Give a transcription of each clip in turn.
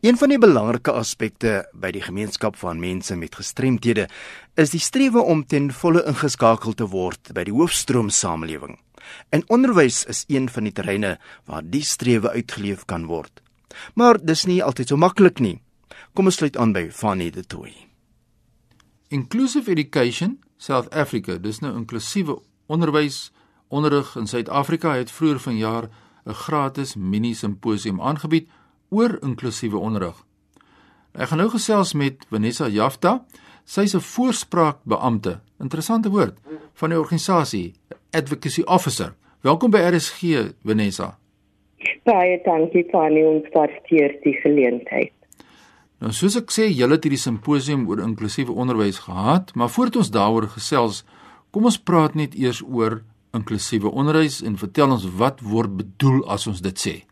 Een van die belangrike aspekte by die gemeenskap van mense met gestremthede is die strewe om ten volle ingeskakel te word by die hoofstroom samelewing. En onderwys is een van die terreine waar die strewe uitgeleef kan word. Maar dis nie altyd so maklik nie. Kom ons sluit aan by Fanny de Tooi. Inclusive Education South Africa, dis nou inklusiewe onderwys onderrig in Suid-Afrika het vroeër vanjaar 'n gratis mini simposium aangebied oor inklusiewe onderrig. Ek gaan nou gesels met Vanessa Jafta. Sy's 'n voorspraakbeampte, interessante woord, van die organisasie Advocacy Officer. Welkom by RSG, Vanessa. Baie dankie Fanny ons vir die geleentheid. Nou soos ek sê, julle het hierdie simposium oor inklusiewe onderwys gehad, maar voordat ons daaroor gesels, kom ons praat net eers oor inklusiewe onderwys en vertel ons wat word bedoel as ons dit sê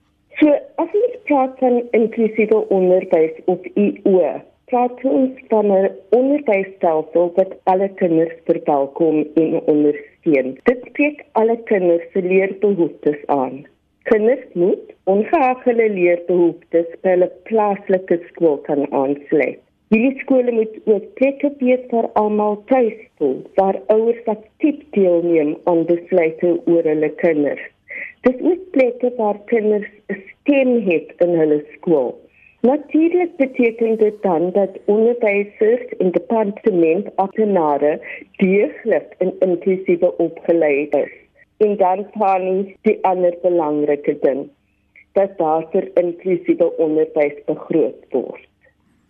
praat van inklusiewe onderwys op IO. Praat ons van 'n onderwysstelsel wat alle kinders verwelkom en ondersteun. Dit spreek alle kinders se leerbehoeftes aan. Kinders moet ongeag hulle leerbehoeftes by 'n plaaslike skool kan aansluit. Hierdie skole moet ook plekke wees vir almal tuisvoel, waar ouers aktief deelneem aan besluite oor hulle kinders. Dis ook plekke waar kinders 'n stem het in hulle skool. Natuurlik beteken dit dan dat onderwysers die departement apprenare deeglik en inklusiewe opgeleid is. En dan kan die ander belangrike ding dat daar vir inklusiewe onderwys begroot word.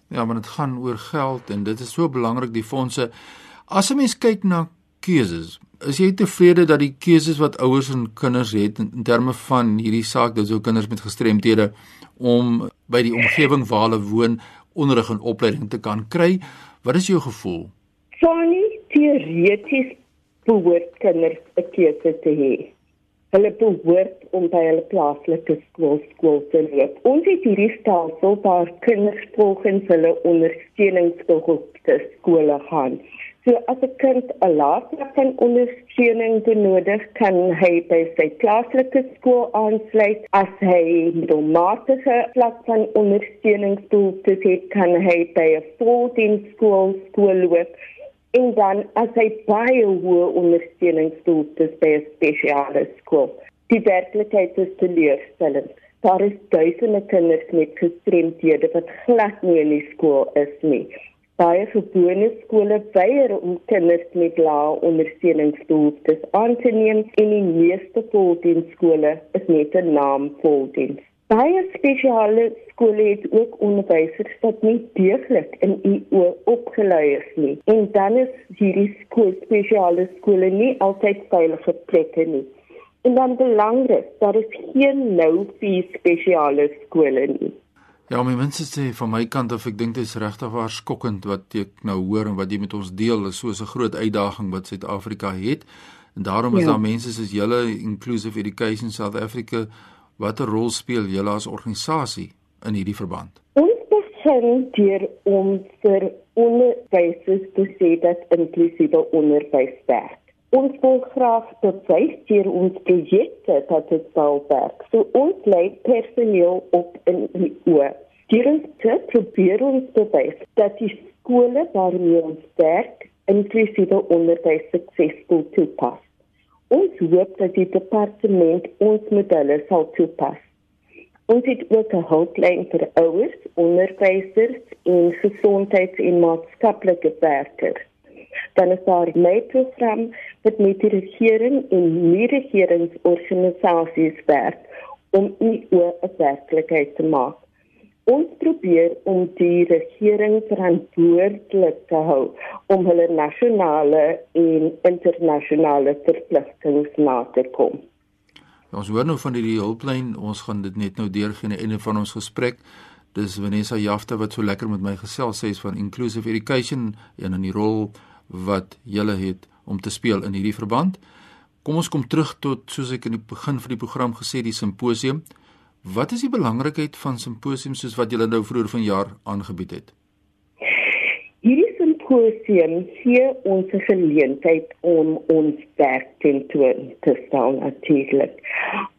Ja, maar dit gaan oor geld en dit is so belangrik die fondse. As 'n mens kyk na keuses, Is jy tevrede dat die keuses wat ouers en kinders het in, terme van hierdie saak dat so kinders met gestremthede om by die omgewing waar hulle woon onderrig en opleiding te kan kry? Wat is jou gevoel? Sonny, teoreties behoort kinders 'n keuse te hê. Hulle behoort om by hulle plaaslike skool skool te loop. Ons het hierdie stelsel waar kinders volgens hulle ondersteuningsbehoeftes skole gaan. So as 'n kind 'n laaste ondersteuning benodig, kan hy by sy plaaslike skool aansluit. As hy middelmatige vlak van ondersteuningsbehoeftes het, kan hy by 'n voldiensskool skool loop. En dan as hy baie hoë ondersteuningsbehoeftes by 'n spesiale skool. Die werklikheid is teleurstellend. Daar is duisende kinders met gestremdhede wat glad nie in die skool is nie. Baie gewone skole weier om kinders met lae ondersteuningsbehoeftes aan te neem en die meeste voldiensskole is net 'n naam voldiens. Baie spesiale skole het ook onderwysers wat nie deeglik in IO opgelei is nie. En dan is hierdie skool spesiale skole nie altyd veilige plekke nie. En dan belangrik, daar is geen nou vir spesiale skole nie. Ja, my mense sê van my kant of ek dink dit is regtig waar skokkend wat ek nou hoor en wat jy met ons deel is so 'n groot uitdaging wat Suid-Afrika het. En daarom is ja. daar mense soos julle Inclusive Education South Africa watter rol speel julle as organisasie in hierdie verband? Ons begin deur om vir onderwysers te sê dat inklusiewe onderwys werk. Ons wil graag bewys deur ons projekte dat dit sal werk. So ons lei personeel op in die oor. Hierin te probeer ons bewys dat die skole waarmee ons werk inklusiewe onderwys suksesvol toepas. Ons hoop dat die departement ons modelle sal toepas. Ons het ook 'n hulplyn vir ouers, onderwysers en gesondheids- en maatskaplike werkers dan is daar 'n program wat met die regering en nie-regeringsorganisasies werk om IO 'n werklikheid te maak. Ons probeer om die regering verantwoordelik te hou om hulle nasionale en internasionale verpligtinge na te kom. Ons hoor nou van hierdie hulplyn, ons gaan dit net nou deurgee aan die einde van ons gesprek. Dis Vanessa Jafta wat so lekker met my gesels sê van inclusive education en in die rol wat julle het om te speel in hierdie verband. Kom ons kom terug tot soos ek in die begin van die program gesê die simposium. Wat is die belangrikheid van simposiums soos wat julle nou vroeër vanjaar aangebied het? Hierdie simposium gee ons 'n geleentheid om ons werk tentoon te stel natuurlik.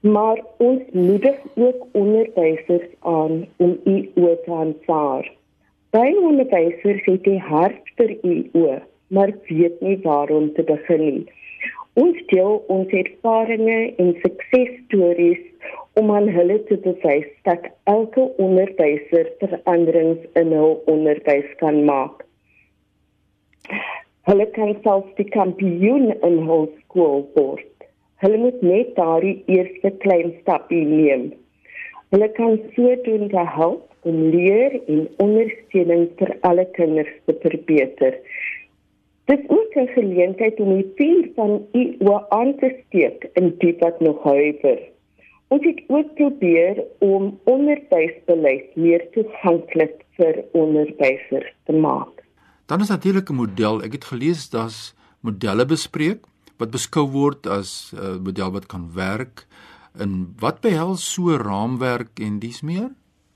Maar ons moedig ook onderwysers aan om u oor te aanvaar. By onderwysers het die hart vir u oor, maar weet nie waar om te begin nie. Ons deel ons ervarings en suksesstories om aan hulle te bewys dat elke onderwyser veranderings in hul onderwys kan maak. Hulle kan self die kampioen in hul skool word. Hulle moet net daardie eerste klein stapie neem. Hulle kan so doen te help om leer en ondersteuning vir alle kinders te verbeter. Dit is ook 'n geleentheid om die vuur van u aan te steek in die wat nog huiwer. Ons het ook probeer om onderwysbeleid meer toeganklik vir onderwysers te maak. Dan is natuurlik 'n model. Ek het gelees daar's modelle bespreek wat beskou word as 'n uh, model wat kan werk. En wat behels so raamwerk en dis meer?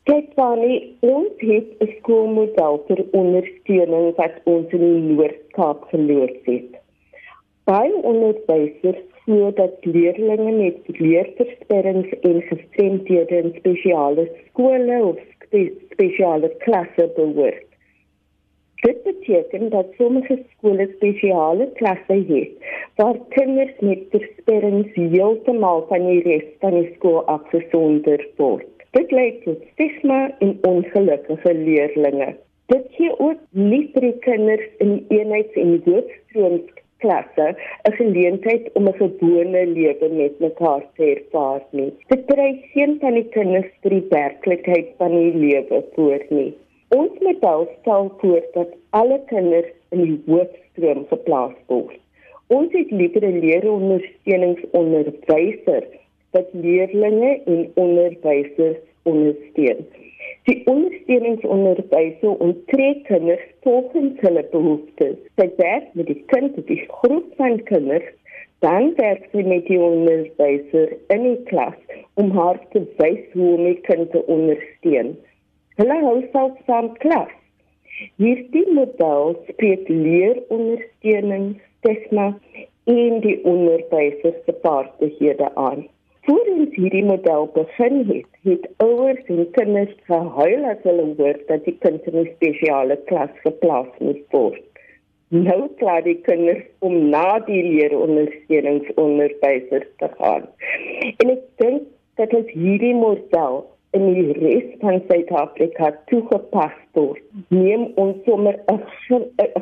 Kyk Fanny, ons het 'n skoolmodel vir ondersteuning wat ons in die Noord-Kaap geloods het. Baie onderwysers sodat leerders met leerverstellings en gestremdhede in spesiale skole of spesiale klasse behoort. Dit beteken dat sommige skole spesiale klasse het waar kinders met verstellings heeltemal van die res van die skool afgesonder word. Dit lei tot stigma en ongelukkige leerders. Dit gee ook nie vir die kinders in eenheids- en hoofstroomsklas klasse 'n geleentheid om 'n gewone lewe met mekaar te ervaar nie. Dit berei geen van die kinders vir die werklikheid van die lewe voor nie. Ons moet alstel voor dat alle kinders in die hoofstroom geplaas word. Ons het liewer 'n leerondersteuningsonderwyser wat leerders en onderwysers ondersteun. Die ondersteuningsonderwyser onttree kinders volgens hulle behoeftes. Sy werk met die kind of die groep van kinders, dan werk sy met die onderwyser in die klas om haar te wys hoe om die kind te ondersteun. Hulle hou self saam klas. Hierdie model spreek leerondersteuning, stigma en die onderwyser se vaardighede aan. Voordat hierdie model begin het, het ouers en kinders gehuil as hulle hoor dat die kind in 'n spesiale klas geplaas moet word. Nou klaar die kinders om na die leerondersteuningsonderwysers te gaan. En ek dink dat dit hierdie model in die res van Suid-Afrika toegepas word. Neem ons sommer 'n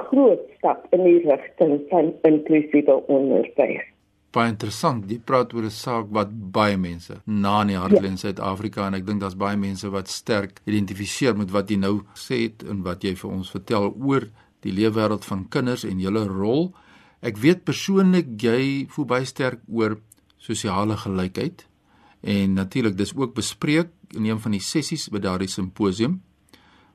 groot stap in die rigting van inklusiewe onderwys baie interessant. Jy praat oor 'n saak wat baie mense na in die hart lê ja. in Suid-Afrika en ek dink daar's baie mense wat sterk identifiseer met wat jy nou sê het en wat jy vir ons vertel oor die leefwêreld van kinders en julle rol. Ek weet persoonlik jy voel baie sterk oor sosiale gelykheid en natuurlik dis ook bespreek in een van die sessies by daardie simposium.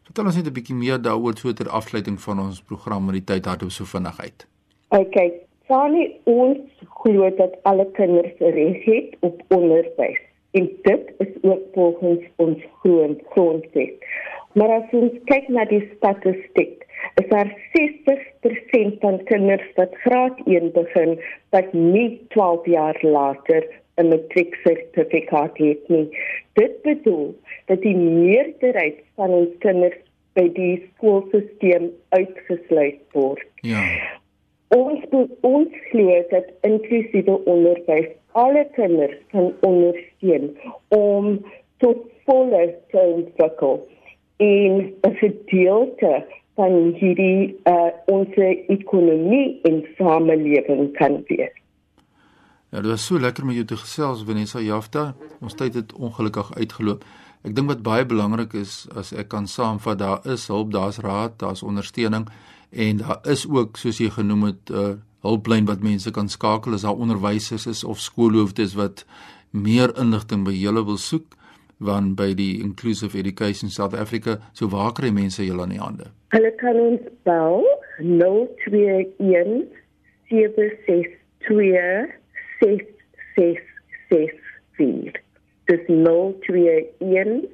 Vertel ons net 'n bietjie meer daaroor so ter afsluiting van ons program met die tyd hardop so vinnig uit. Okay, Sally ons glo dat alle kinders reg het op onderwys en dit is ook volgens ons grond grondwet. Maar as ons kyk na die statistiek, is daar 60% van kinders wat graad 1 begin wat nie 12 jaar later 'n matrieksertifikaat het nie. Dit bedoel dat die meerderheid van ons kinders by die skoolstelsel uitgesluit word. Ja ons ons glo dat inklusiewe onderwys alle kinders kan ondersteun om tot volle te ontwikkel en 'n gedeelte van hierdie uh, ons ekonomie en samelewing kan wees. Ja, dit was so lekker met jou te gesels Vanessa Jafta. Ons tyd het ongelukkig uitgeloop. Ek dink wat baie belangrik is as ek kan saamvat, daar is hulp, daar's raad, daar's ondersteuning en daar is ook soos jy genoem het 'n uh, hulplyn wat mense kan skakel as daar onderwysers is of skoolhoofdes wat meer inligting by julle wil soek want by die Inclusive Education South Africa so waar kry mense julle aan die hande? Hulle kan ons bel 021 762 6664 Dis 021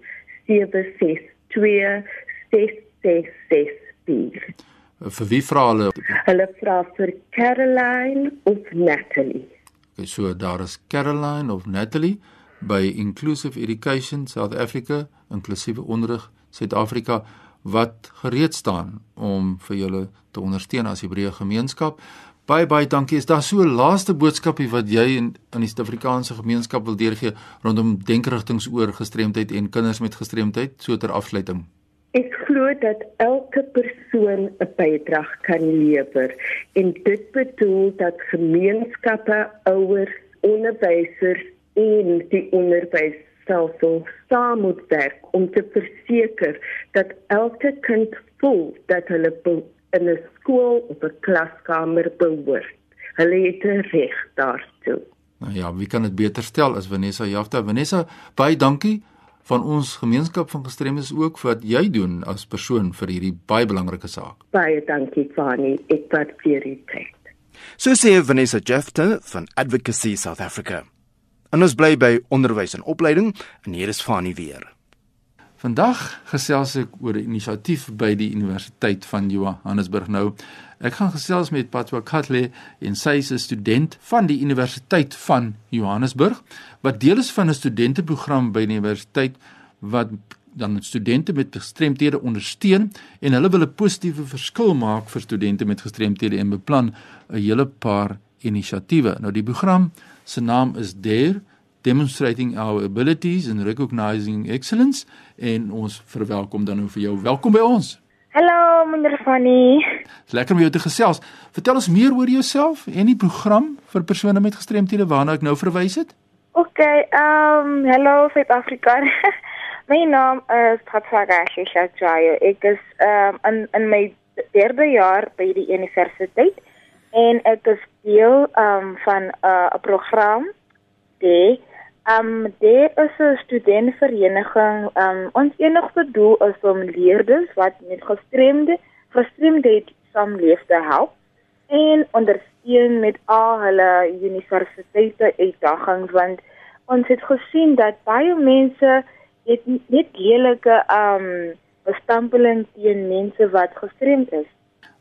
762 6664 vir wie vra hulle? Hulle vra vir Caroline of Natalie. Okay, so daar is Caroline of Natalie by Inclusive Education South Africa, inklusiewe onderrig Suid-Afrika wat gereed staan om vir julle te ondersteun as Hebreë gemeenskap. Baie baie dankie. Is daar so 'n laaste boodskapie wat jy in aan die Suid-Afrikaanse gemeenskap wil deurgee rondom denkerigtings oor gestremdheid en kinders met gestremdheid so ter afsluiting? Ek glo dat elke persoon 'n bydrae kan lewer en dit bedoel dat gemeenskappe, ouers, onderwysers en die onderwysstelsel saam moet werk om te verseker dat elke kind voel dat hulle in 'n skool of 'n klaskamer behoort. Hulle het 'n reg daartoe. Nou ja, wie kan dit beter stel as Vanessa Jafta? Vanessa, baie dankie van ons gemeenskap van gestremdes ook vir wat jy doen as persoon vir hierdie baie belangrike saak. Baie dankie Fani, ek waardeer dit. So sê Vanessa Jafta van Advocacy South Africa. En ons bly by onderwys en opleiding en hier is Fani weer. Vandag gesels ek oor 'n inisiatief by die Universiteit van Johannesburg nou. Ek gaan gesels met Patwa Katle en sy is 'n student van die Universiteit van Johannesburg wat deel is van 'n studenteprogram by die universiteit wat dan studente met gestremthede ondersteun en hulle wil 'n positiewe verskil maak vir studente met gestremthede en beplan 'n hele paar inisiatiewe. Nou die program se naam is DARE demonstrating our abilities and recognizing excellence en ons verwelkom dan nou vir jou. Welkom by ons. Hallo, meneer Fanny. Lekker om jou te gesels. Vertel ons meer oor jouself en die program vir persone met gestremthede waarna ek nou verwys het. OK, ehm um, hallo Suid-Afrika. my naam is Patsaga Shishajaya. Ek is ehm um, in in my derde jaar by die universiteit en ek is deel ehm um, van 'n uh, program die Um daar is 'n studentvereniging. Um ons enigste doel is om leerders wat met gestremde gestremdheid saamleef te help en ondersteun met al hulle universiteite uitdagings want ons het gesien dat baie mense het net lelike um bestampeling teen mense wat gestremd is.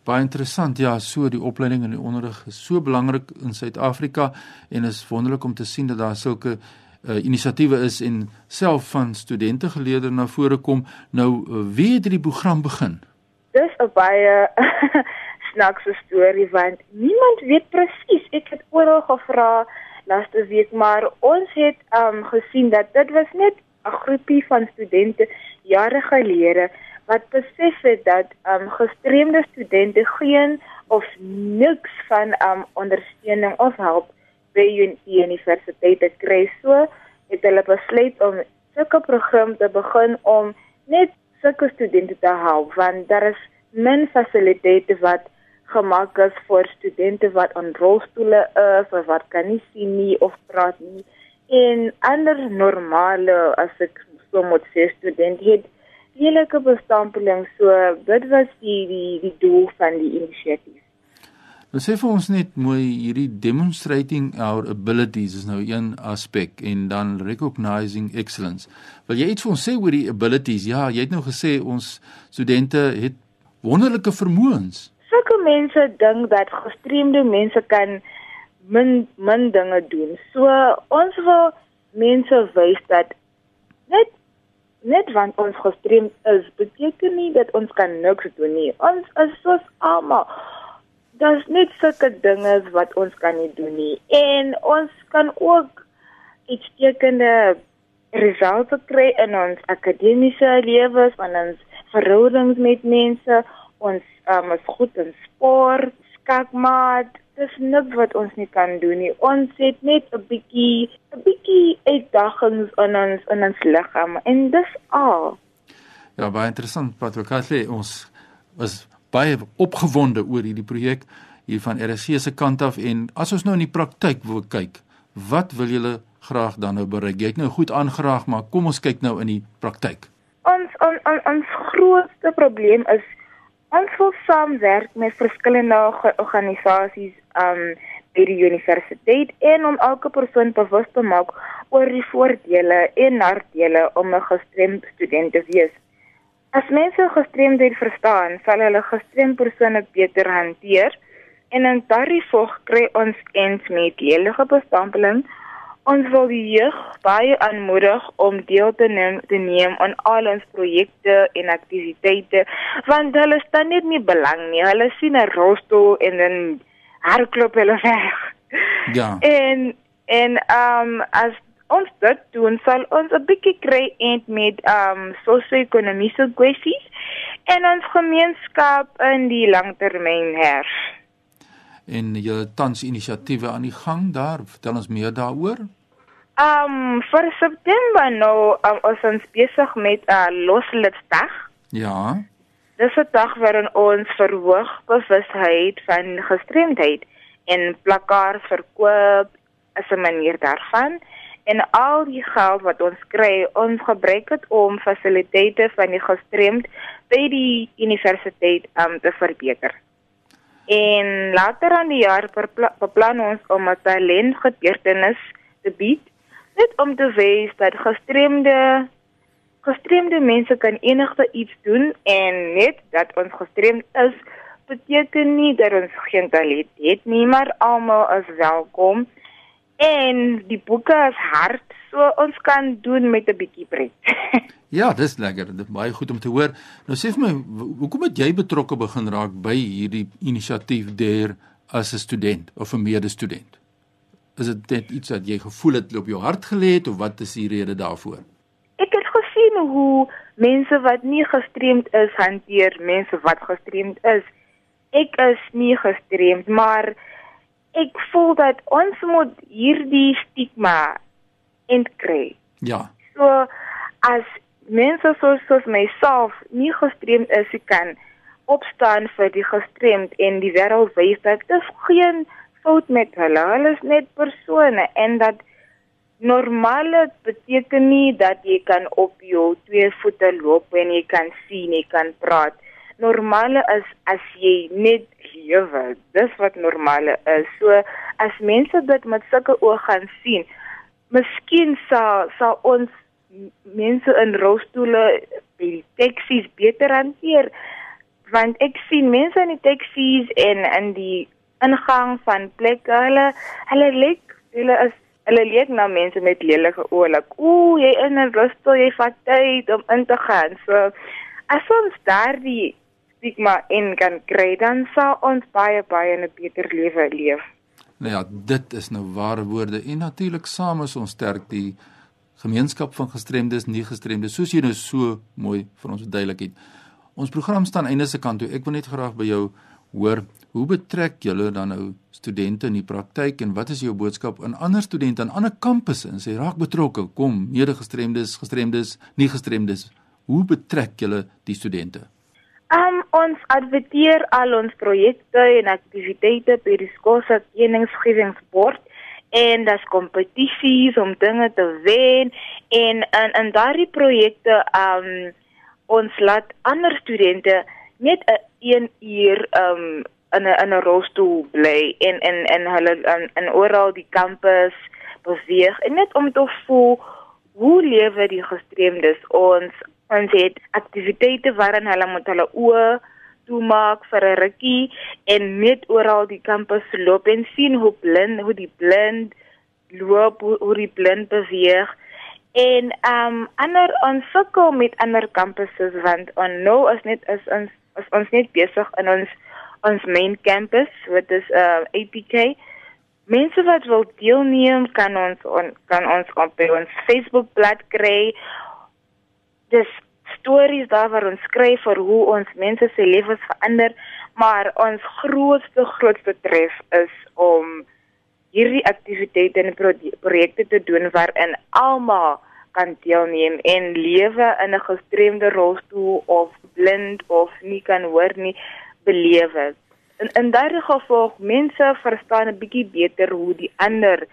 Baie interessant. Ja, so die opleiding en die onderrig is so belangrik in Suid-Afrika en is wonderlik om te sien dat daar sulke uh, inisiatiewe is en self van studente geleerde na vore kom. Nou uh, wie het hierdie program begin? Dis 'n baie snaakse storie want niemand weet presies. Ek het oral gevra laaste week, maar ons het um gesien dat dit was net 'n groepie van studente jare gelede wat besef het dat um gestremde studente geen of niks van um ondersteuning of hulp by die universiteit te kry. So het hulle besluit om sulke program te begin om net sulke studente te help want daar is min fasiliteite wat gemaak is vir studente wat aan rolstoele is of wat kan nie sien nie of praat nie. En ander normale as ek so moet sê studente het hierdie bestampeling so dit was die die die doel van die inisiatief. Nou sê vir ons net mooi hierdie demonstrating our abilities is nou een aspek en dan recognizing excellence. Wil jy iets vir ons sê oor die abilities? Ja, jy het nou gesê ons studente het wonderlike vermoëns. Sulke mense dink dat gestremde mense kan min min dinge doen. So ons wil mense wys dat net net want ons gestremd is beteken nie dat ons kan niks doen nie. Ons is soos almal daar's net sulke dinge wat ons kan nie doen nie. En ons kan ook iets tekende resultate kry in ons akademiese lewens, van ons verhoudings met mense, ons um, is goed in sport, skakmat. Dis niks wat ons nie kan doen nie. Ons het net 'n bietjie 'n bietjie uitdagings in ons in ons liggaam en dis al. Ja, baie interessant, Patrick. Ons was baie opgewonde oor hierdie projek hier van RC se kant af en as ons nou in die praktyk wil kyk, wat wil julle graag dan nou bereik? Jy het nou goed aangeraag, maar kom ons kyk nou in die praktyk. Ons on, on, ons grootste probleem is ons wil saamwerk met verskillende organisasies um by die universiteit en om elke persoon bewus te maak oor die voordele en nadele om 'n gestremde student te wees. As mense gestremdheid verstaan, sal hulle gestremde persone beter hanteer en in daardie volg kry ons eens met heilige bestampeling ons wil die jeug baie aanmoedig om deel te neem te neem aan al ons projekte en aktiwiteite want hulle staan net nie belang nie. Hulle sien 'n rolstoel en dan hardloop hulle weg. Ja. En en ehm um, as ons dit doen sal ons 'n bietjie kry end met ehm um, sosio-ekonomiese kwessies en ons gemeenskap in die langtermyn hers. En jy tans inisiatiewe aan die gang daar. Vertel ons meer daaroor. Ehm um, vir September nou um, ons ons besig met 'n uh, loslitsdag. Ja. Dis 'n dag waarin ons verhoog bewustheid van gestremdheid en plakkaat verkoop as 'n manier daarvan en al die geld wat ons kry, ons gebruik dit om fasiliteite van die gestremd by die universiteit um, te verbeter. En later aan die jaar beplan ons om 'n talentgebeurtenis te bied, net om te wys dat gestremde gestremde mense kan enigste iets doen en net dat ons gestremd is beteken nie dat ons geen talent het nie, maar almal is welkom. En die boeke is hard, so ons kan doen met 'n bietjie pret. ja, dis lekker. Dit is baie goed om te hoor. Nou sê vir my, hoekom het jy betrokke begin raak by hierdie inisiatief daar as 'n student of 'n medestudent? Is dit net iets wat jy gevoel het op jou hart gelê het of wat is die rede daarvoor? Ek het gesien hoe mense wat nie gestremd is hanteer mense wat gestremd is. Ek is nie gestremd, maar ek voel dat ons moet hierdie stigma entkry. Ja. So as mense soos soos myself nie gestremd is, kan opstaan vir die gestremd en die wêreld wys dat dit geen fout met hulle. Hulle is net persone en dat normale beteken nie dat jy kan op jou twee voete loop en jy kan sien, jy kan praat. Normale is as jy net lewe. Dis wat normale is. So as mense dit met sulke oë gaan sien, miskien sal sal ons mense in rolstoele by die taksies beter hanteer want ek sien mense in die taksies en in die ingang van plekke hulle hulle lyk hulle is hulle lyk na mense met lelike oë like ooh jy in 'n rolstoel jy vat tyd om in te gaan so as ons daardie stigma in kan kry dan sal ons baie baie 'n beter lewe leef. Nou ja, dit is nou ware woorde en natuurlik saam is ons sterk die gemeenskap van gestremdes, nie gestremdes soos jy nou so mooi vir ons verduidelik het. Ons program staan einde se kant toe. Ek wil net graag by jou hoor, hoe betrek julle dan nou studente in die praktyk en wat is jou boodskap aan ander studente aan ander kampusse en sê raak betrokke, kom, mede gestremdes, gestremdes, nie gestremdes. Hoe betrek julle die studente? Um, ons adverteer al ons projekte en aktiwiteite by die skool se kennisgewingsbord en das kompetisies om dinge te wen en in in daardie projekte um ons laat ander studente net 'n 1 uur um in 'n in 'n rolstoel bly en en en hulle in, in oral die kampus beweeg en net om te voel hoe lewe die gestremdes ons ons het aktiwiteite waarin hulle moet hulle oë toemaak vir 'n rukkie en net oral die kampus loop en sien hoe blind hoe die blind loop hoe, hoe die blind beweeg. En ehm um, ander ons sukkel met ander kampusse want on nou is net is ons is ons net besig in ons ons main campus wat is uh APK mense wat wil deelneem kan ons on, kan ons op ons Facebook bladsy kry dis stories daar waar ons skryf vir hoe ons mense se lewens verander, maar ons grootste grootste tref is om hierdie aktiwiteite en projekte te doen waarin almal kan deelneem en lewe in 'n gestremde rolstoel of blind of nie kan hoor nie belewe. In in daardie geval mense verstaan 'n bietjie beter hoe die ander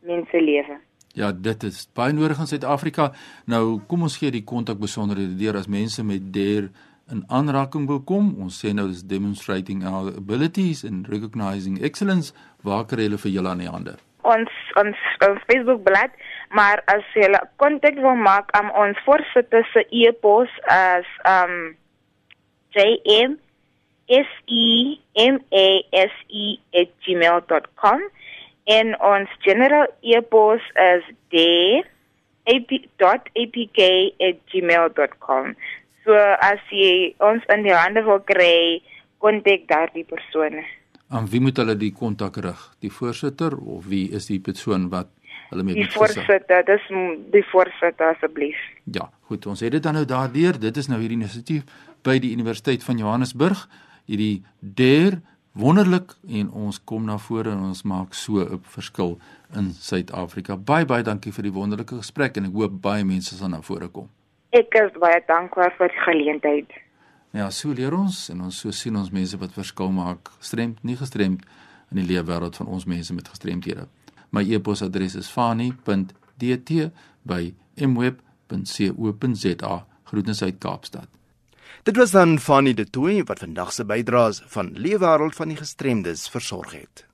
mense lewe. Ja, dit is baie nodig in Suid-Afrika. Nou, kom ons gee die kontak besonderhede deur as mense met DER in aanraking wil kom. Ons sê nou dis demonstrating our abilities and recognizing excellence. Waar kry hulle vir julle aan die hande? Ons ons, ons Facebook bladsy Maar as jy kontak wil maak aan ons voorsitter se e-pos as um jm semase@gmail.com en ons general e-pos is d.apk@gmail.com. So as jy ons in die hande wil kry, kontak daardie persone. Aan wie moet hulle die kontak rig? Die voorsitter of wie is die persoon wat hulle mee Die voorsitter, dis die voorsitter asseblief. Ja, goed, ons het dit dan nou daardeur. Dit is nou hierdie inisiatief by die Universiteit van Johannesburg hierdie deur wonderlik en ons kom na vore en ons maak so 'n verskil in Suid-Afrika. Baie baie dankie vir die wonderlike gesprek en ek hoop baie mense sal na vore kom. Ek is baie dankbaar vir die geleentheid. Ja, so leer ons en ons so sien ons mense wat verskil maak, gestremd, nie gestremd in die lewe wêreld van ons mense met gestremdhede. My e-posadres is fani.dt@mweb.co.za. Groetens uit Kaapstad. Dit was dan Fanny De Tooy wat vandag se bydraes van Leefwêreld van die gestremdes versorg het.